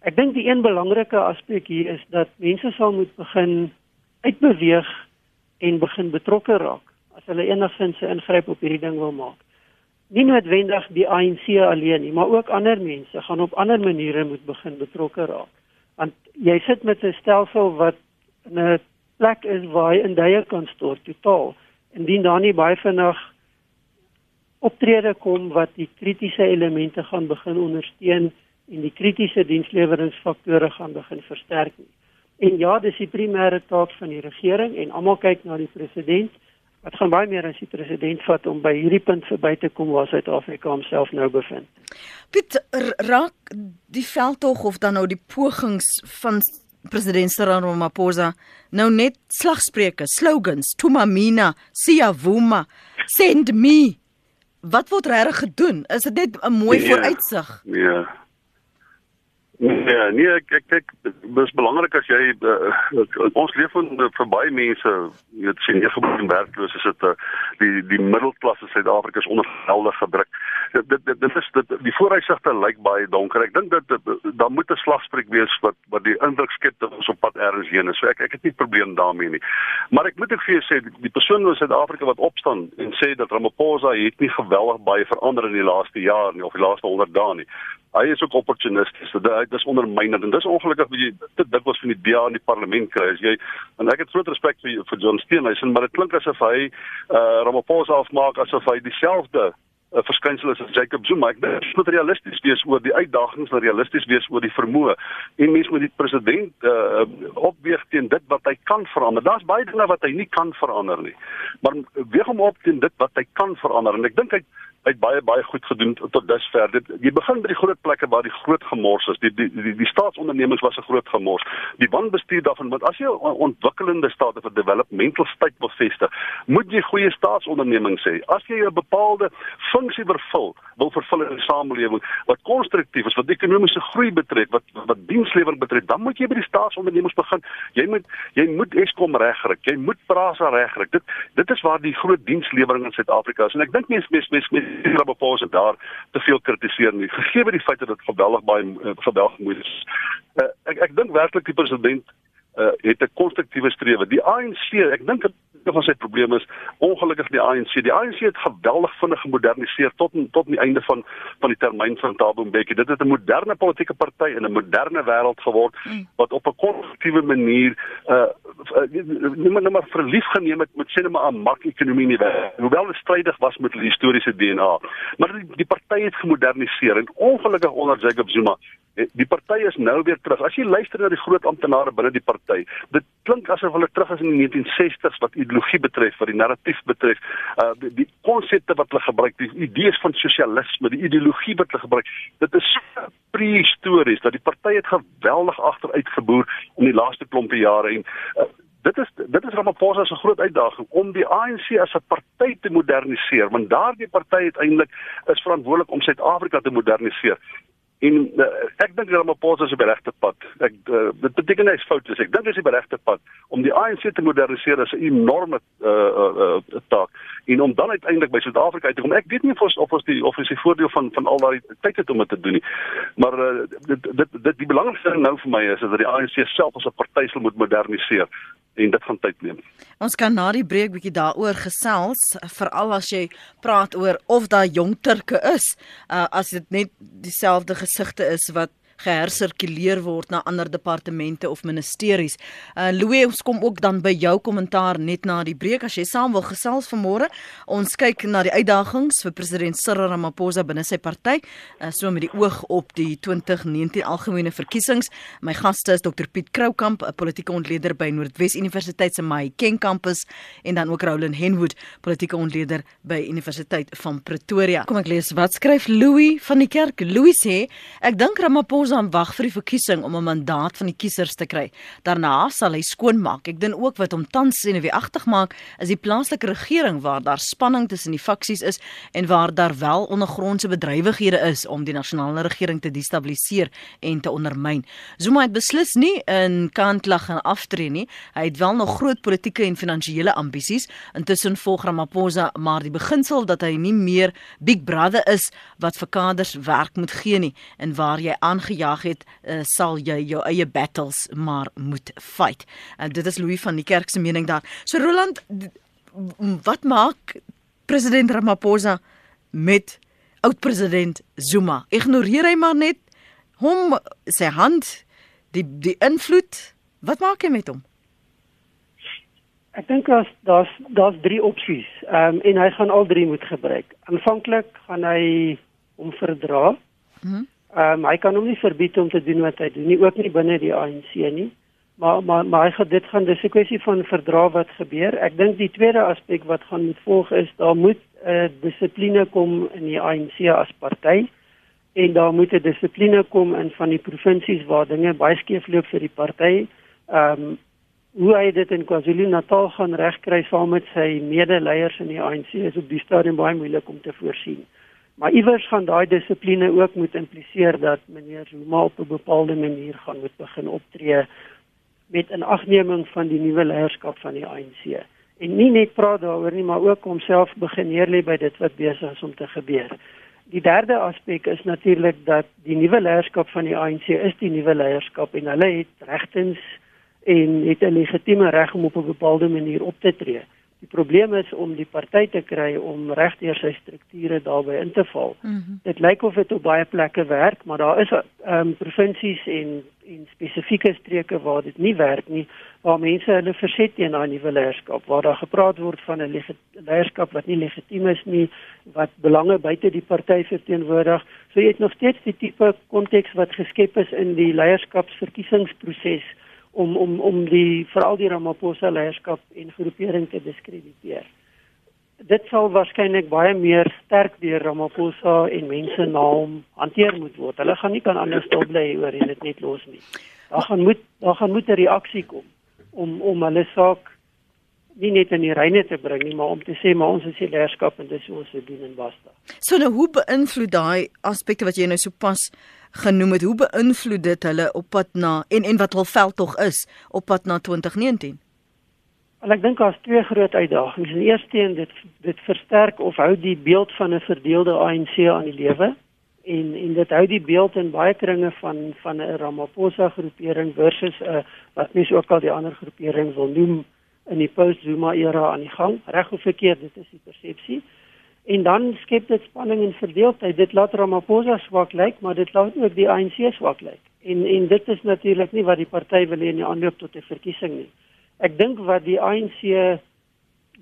Ek dink die een belangrike aspek hier is dat mense sal moet begin uitbeweeg en begin betrokke raak as hulle enigsins 'n ingryp op hierdie ding wil maak. Nie noodwendig die ANC alleen nie, maar ook ander mense gaan op ander maniere moet begin betrokke raak. Want jy sit met 'n stelsel wat 'n plek is waar hy in duie kan stort totaal. Indien daar nie baie vinnig optrede kom wat die kritiese elemente gaan begin ondersteun en die kritiese diensleweringsfaktore gaan begin versterk nie. En ja, dis die primêre taak van die regering en almal kyk na die president. Wat gaan baie meer as die president vat om by hierdie punt verby te kom waar Suid-Afrika homself nou bevind. Piet raak die veldtog of dan nou die pogings van president Cyril Ramaphosa nou net slagspreuke, slogans, Tumamina, Siyavuma, send me. Wat word regtig gedoen? Is dit net 'n mooi Nee, vooruitsig? Ja. Nee, nee, ek ek ek dis belangrik as jy uh, ons leef in uh, vir baie mense, jy weet sien nie gebeur werkloos is dit uh, die die middelklas in Suid-Afrika is onder geweldige gedruk. Dit dit dit, dit is dit die vooruitsigte lyk baie donker. Ek dink dat daar moet 'n slagspreuk wees wat wat die indruk skep dat ons op pad ergens heen is. So ek ek het nie probleem daarmee nie. Maar ek moet ook vir jou sê die, die persoon in Suid-Afrika wat opstaan en sê dat Ramaphosa het nie geweldig baie verander in die laaste jaar nie of die laaste 100 dae nie hy is ook opportunisties. Dit dis ondermynend en dis ongelukkig wat jy dit dikwels van die DA in die parlement kry. As jy en ek het groot respek vir vir John Steenhuisen, maar dit klink asof hy uh Ramaphosa afmaak asof hy dieselfde uh, verskynsel is as Jacob Zuma. Ek dink dit moet realisties wees oor die uitdagings en realisties wees oor die vermoë. En mens moet die president uh opweeg teen dit wat hy kan verander. Daar's baie dinge wat hy nie kan verander nie. Maar weeg hom op teen dit wat hy kan verander en ek dink hy het baie baie goed gedoen tot dusver. Dit jy begin by die groot plekke waar die groot gemors is. Die die die, die staatsondernemings was 'n groot gemors. Die wanbestuur daarvan, want as jy 'n ontwikkelende staat of 'n developmental state wil vestig, moet jy goeie staatsondernemings hê. As jy 'n bepaalde funksie vervul, wil vervul in die samelewing wat konstruktief is, wat ekonomiese groei betref, wat wat dienslewering betref, dan moet jy by die staatsondernemings begin. Jy moet jy moet Eskom regkry. Jy moet Prasa regkry. Dit dit is waar die groot dienslewering in Suid-Afrika is. En ek dink mense mense mense Ramaphosa daar te veel kritiseer nie. Gegee die feit dat dit geweldig baie uh, geweldig moeilik is. Uh, ek ek dink werklik die president uh, het 'n konstruktiewe strewe. Die ANC, ek dink een van sy probleme is ongelukkig die ANC. Die ANC het geweldig vinnig gemoderniseer tot tot die einde van van die termyn van Thabo Mbeki. Dit het 'n moderne politieke party in 'n moderne wêreld geword hmm. wat op 'n konstruktiewe manier uh nie maar net maar verlief geneem het met sê net maar 'n mark-ekonomie nie. Hoewel dit strydig was met die historiese DNA. Maar die, die party het gemoderniseer en ongelukkig onder Jacob Zuma die party is nou weer terug. As jy luister na die groot amptenare binne die party, dit klink asof hulle terug is in die 1960s wat ideologie betref, wat die narratief betref, uh die konsepte wat hulle gebruik, die idees van sosialisme, die ideologie wat hulle gebruik. Dit is prehistories dat die party het geweldig agteruitgeboer in die laaste klompie jare en uh, Dit is dit is Ramaphosa se groot uitdaging om die ANC as 'n party te moderniseer want daardie party uiteindelik is verantwoordelik om Suid-Afrika te moderniseer. En uh, ek dink Ramaphosa is op die regte pad. Ek uh, dit beteken hy is fout, dus ek dink hy is op die regte pad om die ANC te moderniseer is 'n enorme uh, uh, uh, taak en om dan uiteindelik by Suid-Afrika uit te kom. Ek weet nie of ons of ons die of ons die voordeel van van al daai tyd het om dit te doen nie. Maar uh, dit dit dit die belangrikste nou vir my is dat die ANC self as 'n party sal moet moderniseer en dit gaan tyd neem. Ons kan na die breek bietjie daaroor gesels, veral as jy praat oor of daar jong Turke is, uh, as dit net dieselfde gesigte is wat gehersirkuleer word na ander departemente of ministeries. Uh Louis, ons kom ook dan by jou kommentaar net na die breek as jy saam wil gesels vanmôre. Ons kyk na die uitdagings vir president Cyril Ramaphosa binne sy party, uh, so met die oog op die 2019 algemene verkiesings. My gaste is Dr Piet Kroukamp, 'n politieke ontleder by Noordwes Universiteit se Mahikeng kampus en dan ook Roland Henwood, politieke ontleder by Universiteit van Pretoria. Kom ek lees wat skryf Louis van die Kerk. Louis sê, ek dink Ramaphosa wag vir die verkiesing om 'n mandaat van die kiesers te kry. Daarna sal hy skoonmaak. Ek dink ook wat hom tans senuweeagtig maak, is die plaaslike regering waar daar spanning tussen die faksies is en waar daar wel ondergrondse bedrywighede is om die nasionale regering te destabiliseer en te ondermyn. Zuma het beslis nie in kantlag gaan aftree nie. Hy het wel nog groot politieke en finansiële ambisies. Intussen volg Ramaphosa maar die beginsel dat hy nie meer Big Brother is wat vir kaders werk moet gee nie en waar jy aangejaag het, uh, sal jy jou eie battles maar moet fight. En dit is Louis van die kerk se mening daar. So Roland, wat maak president Ramaphosa met oud-president Zuma? Ignoreer hy maar net hom sy hand die die invloed wat maak hy met hom Ek dink as daar's daar's drie opsies. Ehm um, en hy gaan al drie moet gebruik. Aanvanklik gaan hy hom verdra. Mhm. Ehm um, hy kan hom nie verbied om te doen wat hy doen nie, ook nie binne die ANC nie. Maar maar maar hy gaan dit gaan dis 'n kwessie van verdra wat gebeur. Ek dink die tweede aspek wat gaan moet volg is daar moet 'n uh, dissipline kom in die ANC as party en daar moet 'n dissipline kom in van die provinsies waar dinge baie skeefloop vir die party. Ehm um, hoe hy dit in KwaZulu-Natal gaan regkry saam met sy medeleiers in die ANC is op die stadium baie moeilik om te voorsien. Maar iewers gaan daai dissipline ook moet impliseer dat meneer Zuma op 'n bepaalde manier gaan moet begin optree met 'n agneming van die nuwe leierskap van die ANC. En nie net praat daaroor nie, maar ook homself begin neerlê by dit wat besig is om te gebeur. Die derde aspek is natuurlik dat die nuwe leierskap van die ANC is die nuwe leierskap en hulle het regtens en het 'n legitieme reg om op 'n bepaalde manier op te tree. Die probleem is om die party te kry om regdeur sy strukture daarbey in te val. Mm -hmm. Dit lyk of dit op baie plekke werk, maar daar is ehm um, provinsies en en spesifieke streke waar dit nie werk nie, waar mense hulle verset teen daai nuwe leierskap, waar daar gepraat word van 'n leierskap wat nie legitiem is nie, wat belange buite die party verteenwoordig. So jy het nog steeds die tipe konteks wat geskep is in die leierskapsverkiesingsproses om om om die veral die Ramaphosa leierskap en groepering te diskrediteer. Dit sal waarskynlik baie meer sterk deur Ramaphosa en mense na hom hanteer moet word. Hulle gaan nie kan anders stil bly oor en dit net los nie. Daar gaan moet daar gaan moet 'n reaksie kom om om hulle saak nie net in die reine te bring nie, maar om te sê maar ons is die leierskap en dis hoe ons dit doen en basta. So nou hoe beïnvloed daai aspekte wat jy nou sopas genoem het, hoe beïnvloed dit hulle op pad na en en wat hul veldtog is op pad na 2019? Wel ek dink daar's twee groot uitdagings. Die eerste een dit dit versterk of hou die beeld van 'n verdeelde ANC aan die lewe en en dit hou die beeld in baie kringe van van 'n Ramaphosa groepering versus 'n wat mens ook al die ander groepering wil noem in die post-Zuma era aan die gang. Reg of verkeerd, dit is die persepsie en dan skep dit spanning en verdeeldheid. Dit laat Ramaphosa swak lyk, maar dit laat ook die ANC swak lyk. En en dit is natuurlik nie wat die party wil hê in die aanloop tot 'n verkiesing nie. Ek dink wat die ANC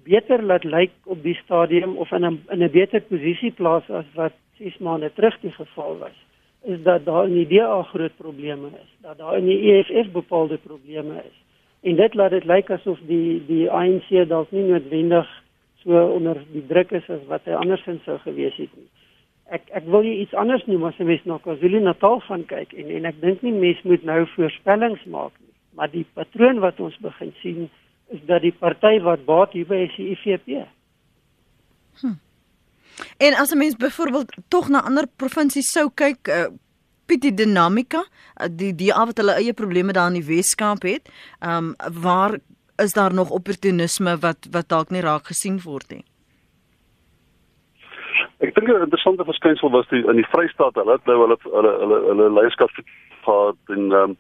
beter laat lyk op die stadium of in 'n in 'n beter posisie plaas as wat 6 maande terug die geval was, is dat daar in die DA groot probleme is, dat daar in die EFF bepaalde probleme is. En dit laat dit lyk asof die die ANC dalk nie noodwendig so onder die druk is as wat hy andersins sou gewees het nie. Ek ek wil jy iets anders noem as jy mens na KwaZulu-Natal gaan kyk en en ek dink nie mens moet nou voorspellings maak nie, maar die patroon wat ons begin sien is dat die party wat baat hierby is die IFP. Hm. En as 'n mens byvoorbeeld tog na ander provinsies sou kyk, uh, Piet die dinamika, uh, die die af wat hulle eie probleme daar in die Weskaap het, ehm um, waar is daar nog opportunisme wat wat dalk nie raak gesien word nie. Ek dink 'n interessante verskynsel was die in die Vrystaat, hulle het nou hulle hulle hulle hulle leierskap gehad en ehm um,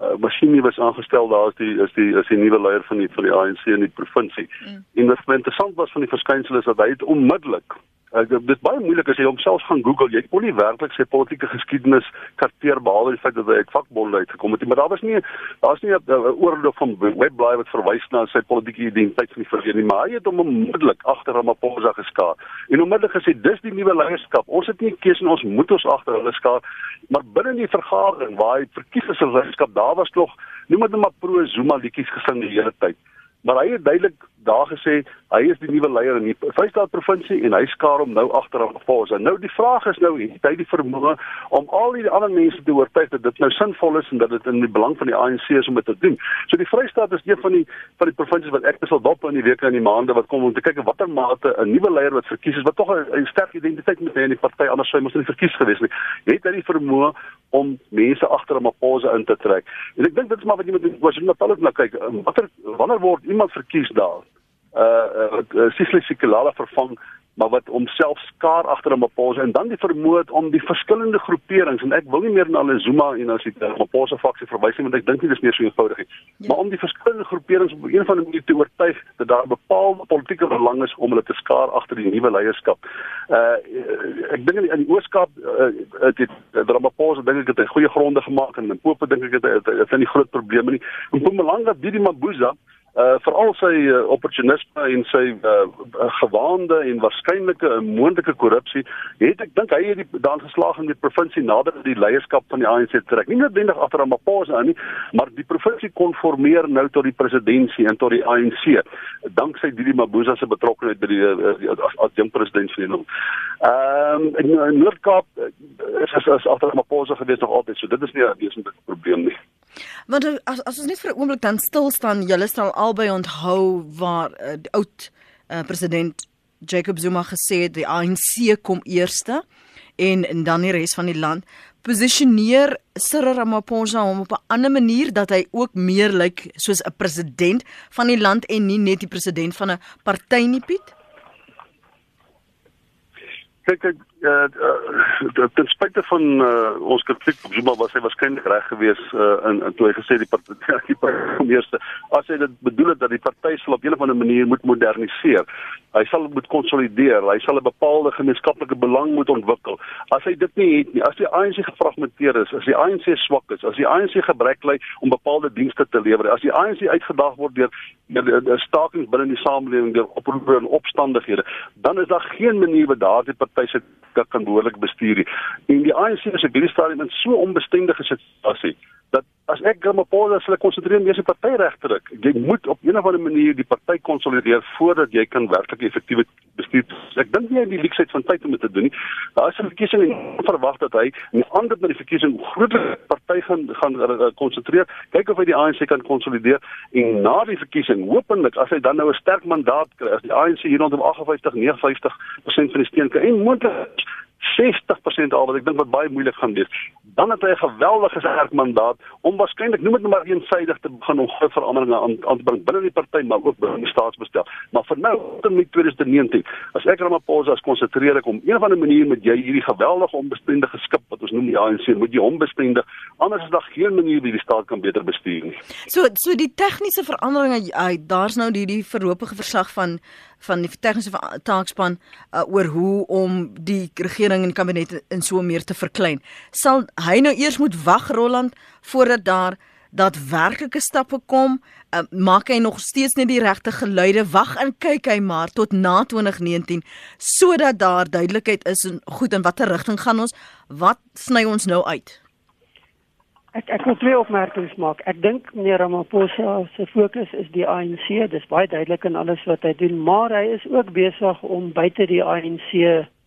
uh, Masini was aangestel daar is die is die is die nuwe leier van die van die ANC in die provinsie. Mm. En wat my interessant was van die verskynsel is dat hy het onmiddellik Uh, dit baie moeilik as jy homself gaan Google. Jy kon nie werklik sy politieke geskiedenis karteer behalwe die feit dat hy uit vakbonde uitgekom het nie, maar daar was nie daar's nie 'n oorlog van webblaai wat verwys na sy politieke identiteit van die verlede nie, maar hy het hom onmiddellik agter Ramaphosa geskaar. En onmiddellik gesê dis die nuwe leierskap. Ons het nie keuse en ons moet ons agter hulle skaar. Maar binne die vergadering waar hy verkies is as leierskap, daar was nog niemand net maar pro Zuma liedjies gesing die hele tyd. Maar hy het duidelik daar gesê hy is die nuwe leier in die Vrystaat provinsie en hy skaar hom nou agter aan Fos. En nou die vraag is nou het hy die vermoë om al die ander mense te oortuig dat dit nou sinvol is en dat dit in die belang van die ANC is om dit te doen. So die Vrystaat is een van die van die provinsies wat ek besal dop in die weke en die maande wat kom om te kyk watter mate 'n nuwe leier wat verkies is wat tog 'n sterk identiteit moet hê in die party anders sou hy mos nie verkies gewees nie. Het hy die vermoë om mense agter 'n Maposa in te trek. En ek dink dit is maar wat jy moet was jy Natal ook na kyk. Watter wanneer word iemand verkies daar? Uh uh, uh Sisli Sikelala vervang maar wat homself skaar agter 'n Maposa en dan die vermoë om die verskillende groeperings en ek wil nie meer na hulle Zuma en as die Maposa faksie verwys nie want ek dink nie dis meer so eenvoudig nie. Ja. Maar om die verskillende groeperings op een van die maniere te oortuig dat daar 'n bepaalde politieke belang is om hulle te skaar agter die nuwe leierskap. Uh ek dink in die Ooskaap uh, dit Ramaphosa dink ek het hy goeie gronde gemaak en in Pope dink ek het hy het nie groot probleme nie. En Mpumalanga Didi Mabuza uh veral sy uh, opportunisme en sy uh, gewaande en waarskynlike uh, moontlike korrupsie het ek dink hy het die daan geslaag in die provinsie nader aan die leierskap van die ANC trek nie noodwendig agter aan Maposa nie maar die provinsie konformeer nou tot die presidentskap en tot die ANC danksy Didi Mabuza se betrokkeheid by die uh, as jong president van die land. Ehm um, in, Noord-Kaap is as agter Maposa gewees nog altyd so dit is nie 'n wesentlike probleem nie. Want as as ons net vir 'n oomblik dan stil staan, julle sal albei onthou waar uh, die oud uh, president Jacob Zuma gesê het die ANC kom eerste en en dan die res van die land. Posisioneer Cyril Ramaphosa hom op 'n ander manier dat hy ook meer lyk soos 'n president van die land en nie net die president van 'n party nie Piet? Kyk ek uh, uh, ten spyte van uh, ons kritiek op Zuma was hy waarskynlik reg geweest uh, in in toe hy gesê die party die premierste as hy dit bedoel het dat die party sal op 'n of ander manier moet moderniseer hy sal moet konsolideer hy sal 'n bepaalde gemeenskaplike belang moet ontwikkel. As hy dit nie het nie as die ANC gefragmenteer is as die ANC swak is as die ANC gebrek ly om bepaalde dienste te lewer as die ANC uitgedaag word deur stakings binne die samelewing deur oproepe en opstandighede dan is daar geen manier wat daardie party se kan behoorlik bestuur nie. En die ANC is op hierdie stadium in so onbestendige situasie dat as ek Ramaphosa sal konsentreer meer op party regterik. Jy moet op 'n of ander manier die party konsolideer voordat jy kan werklik effektiewe bestuur. Ek dink nie hy die leksheid van tyd om dit te doen nie. Daar is 'n verkiesing en verwag dat hy in ander met die verkiesing groter party gaan gaan konsentreer. Kyk of hy die ANC kan konsolideer en na die verkiesing hopelik as hy dan nou 'n sterk mandaat kry as die ANC hier rondom 58 59% van die steun kry en moontlik 60% al wat ek dink wat baie moeilik gaan wees. Dan het hy 'n geweldige sterk mandaat om waarskynlik noem dit net maar eensydig te begin om groot veranderinge aan aan te bring binne die party maar ook binne die staatsbestel. Maar vir nou tot in 2019, as ek Ramaphosa as konsentreer ek om een of ander manier met jy hierdie geweldige onbestendige skip wat ons noem die ANC, moet jy hom bestendig. Anders is daar geen manier wie die staat kan beter bestuur nie. So so die tegniese veranderinge daar's nou die die voorlopige verslag van van die tegniese taakspan uh, oor hoe om die regering en kabinet in so meer te verklein. Sal hy nou eers moet wag Roland voordat daar daadwerklike stappe kom? Uh, maak hy nog steeds net die regte geluide? Wag en kyk hy maar tot na 2019 sodat daar duidelikheid is en goed in watter rigting gaan ons? Wat sny ons nou uit? Ek ek wil twee opmerkings maak. Ek dink meneer Ramaphosa se fokus is die ANC. Dis baie duidelik in alles wat hy doen, maar hy is ook besig om buite die ANC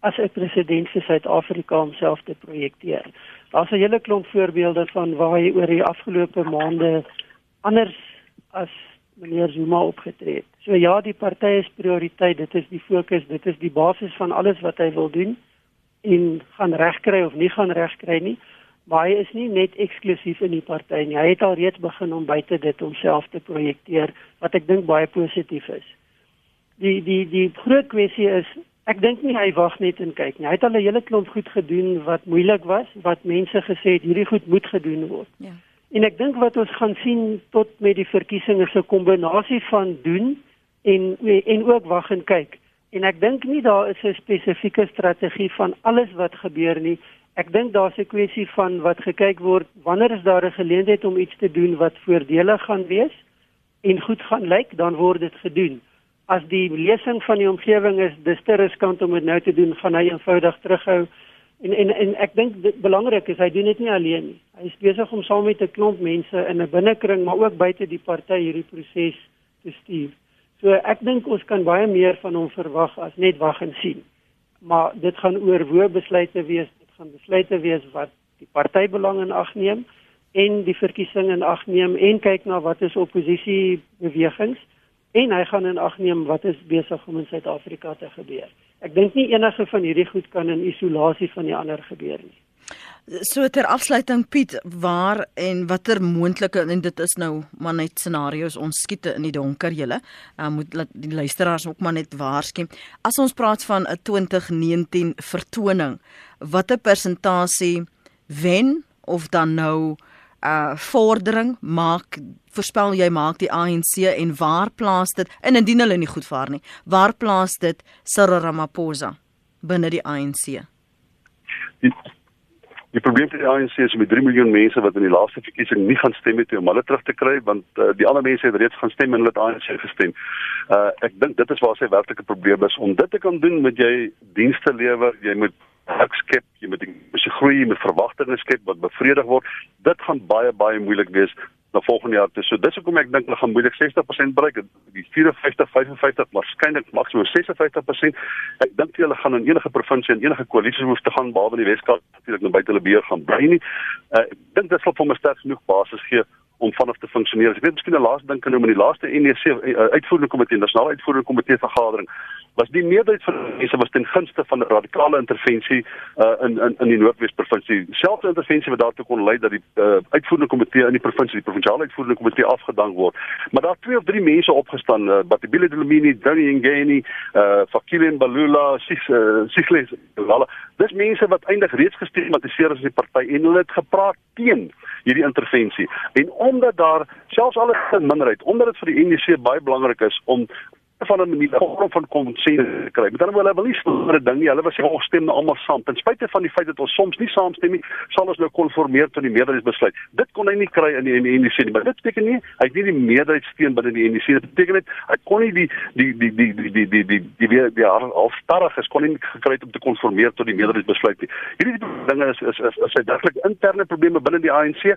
as 'n president vir Suid-Afrika homself te projekteer. Daar's 'n hele klomp voorbeelde van waar hy oor die afgelope maande anders as meneer Zuma opgetree het. So ja, die party is prioriteit, dit is die fokus, dit is die basis van alles wat hy wil doen en gaan regkry of nie gaan regkry nie maar hy is nie net eksklusief in die party nie. Hy het al reeds begin om buite dit homself te projekteer wat ek dink baie positief is. Die die die groot kwessie is ek dink nie hy wag net en kyk nie. Hy het al 'n hele klomp goed gedoen wat moeilik was, wat mense gesê het hierdie goed moet gedoen word. Ja. En ek dink wat ons gaan sien tot met die verkiesing is 'n kombinasie van doen en en ook wag en kyk En ek dink nie daar is 'n spesifieke strategie van alles wat gebeur nie. Ek dink daar's 'n kwessie van wat gekyk word wanneer is daar 'n geleentheid om iets te doen wat voordelig gaan wees en goed gaan lyk, dan word dit gedoen. As die lesing van die omgewing is dis te riskant om dit nou te doen, gaan hy eenvoudig terughou. En en en ek dink dit belangrik is hy doen dit nie alleen nie. Hy is besig om saam met 'n klomp mense in 'n binnekring maar ook buite die party hierdie proses te stuur. So ek dink ons kan baie meer van hom verwag as net wag en sien. Maar dit gaan oor hoe besluite wees, gaan besluite wees wat die partybelang in ag neem en die verkiesing in ag neem en kyk na wat is oppositie bewegings en hy gaan in ag neem wat is besig om in Suid-Afrika te gebeur. Ek dink nie enige van hierdie goed kan in isolasie van die ander gebeur nie. So ter afsluiting Piet, waar en watter moontlike en dit is nou maar net scenario's ons skiete in die donker julle. Uh, moet laat die luisteraars ook maar net waarsku. As ons praat van 'n 2019 vertoning, watter persentasie wen of dan nou uh vordering maak voorspel jy maak die ANC en waar plaas dit en indien hulle nie goed vaar nie, waar plaas dit Cyril Ramaphosa binne die ANC? Die, Die probleem vir die ANC is met 3 miljoen mense wat in die laaste verkiesing nie gaan stem het om hulle terug te kry want uh, die ander mense het reeds gaan stem en hulle het ANC gestem. Uh ek dink dit is waar sy werklike probleem is om dit te kan doen met jy dienste lewer, jy moet ek skep, jy moet jy moet groei, jy moet verwagtinge skep wat bevredig word. Dit gaan baie baie moeilik wees na volgende jaar toe. So dis hoekom ek dink hulle gaan moeilik 60% bereik. Die 54 55 waarskynlik maksimum 56%. Ek dink hulle gaan in enige provinsie en enige koalisie hoef te gaan behalwe die Weskaap natuurlik nou buite hulle beheer gaan bly nie. Uh, ek dink dit sal vir my sterk genoeg basis gee om vanaf te funksioneer. Ek weet miskien 'n laaste ding kan nou met die laaste NEC uh, uitvoerende komitee, nasionale uitvoerende komitee vergadering was die meerderheid van mense was ten gunste van 'n radikale intervensie uh, in in in die Noordwes provinsie. Selfs 'n intervensie wat daartoe kon lei dat die uh, uitvoerende komitee in die provinsie, die provinsiale uitvoerende komitee afgedank word. Maar daar twee of drie mense opgestaan, uh, Batibile Dlamini, Danny Ngeni, uh Fakile Balula, Sis uh, Sisles, hulle. Dis mense wat eintlik reeds gestigmatiseer is in die party en hulle het gepraat teen hierdie intervensie. En omdat daar selfs al 'n minderheid, omdat dit vir die NDC baie belangrik is om van 'n manier 'n vorm van konsensus kry. Met ander woorde, hulle wil nie sonder 'n ding nie. Hulle wil sê ons stem nou almal saam. Ten spyte van die feit dat ons soms nie saamstem nie, sal ons nou konformeer tot die meerderheidsbesluit. Dit kon hy nie kry in die die NDC nie, maar dit beteken nie hy het nie die meerderheidssteun binne die NDC. Dit beteken net hy kon nie die die die die die die die die die weer die alstarrig is kon nie gekry om te konformeer tot die meerderheidsbesluit nie. Hierdie dinge is is is, is werklik interne probleme binne die ANC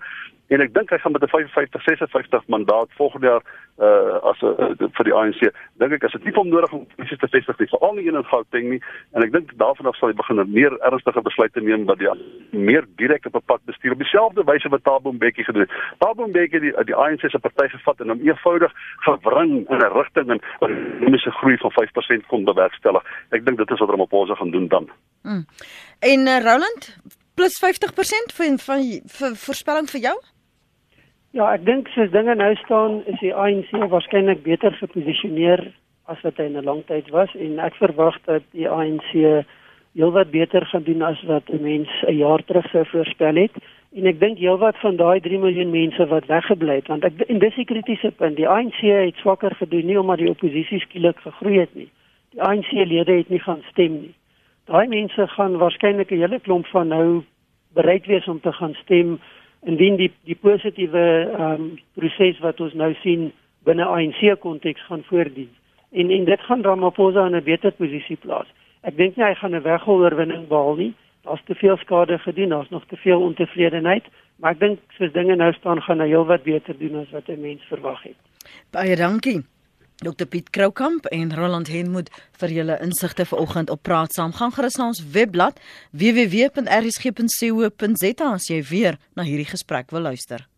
en ek dink hy gaan met 'n 55 56 mandaat volgende jaar uh as uh, vir die ANC dink ek as dit nie van nodig om presies te vestig nie veral nie in Gauteng nie en ek dink daarvan af sal hy begin meer ernstige besluite neem wat die meer direk op 'n pad bestuur op dieselfde wyse wat Thabo Mbeki gedoen het. Thabo Mbeki die die ANC se party gevat en hom eenvoudig gewring in 'n rigting en ekonomiese groei van 5% kon bewerkstellig. Ek dink dit is wat Ramaphosa gaan doen dan. Mm. En uh, Roland plus 50% van van vir voorspelling vir jou? Ja, ek dink soos dinge nou staan, is die ANC waarskynlik beter geposisioneer as wat hy in 'n lang tyd was en ek verwag dat die ANC heelwat beter gaan doen as wat 'n mens 'n jaar terug sou voorspel het. En ek dink heelwat van daai 3 miljoen mense wat weggebly het, want ek en dis die kritiese punt. Die ANC het swakker gedoen nie omdat die oppositie skielik gegroei het nie. Die ANC-lede het nie gaan stem nie. Daai mense gaan waarskynlik 'n hele klomp van nou bereid wees om te gaan stem indien die die positiewe ehm um, proses wat ons nou sien binne ANC konteks gaan voordien. En en dit gaan Ramaphosa in 'n beter posisie plaas. Ek dink nie hy gaan 'n wegoorwinning behaal nie. Daar's te veel skade gedoen, daar's nog te veel ontevredenheid, maar ek dink soos dinge nou staan gaan hy heelwat beter doen as wat 'n mens verwag het. Baie dankie. Dr Piet Kroukamp en Roland Henwood vir julle insigte vanoggend op praat saam. Gaan gerus na ons webblad www.rsg.co.za as jy weer na hierdie gesprek wil luister.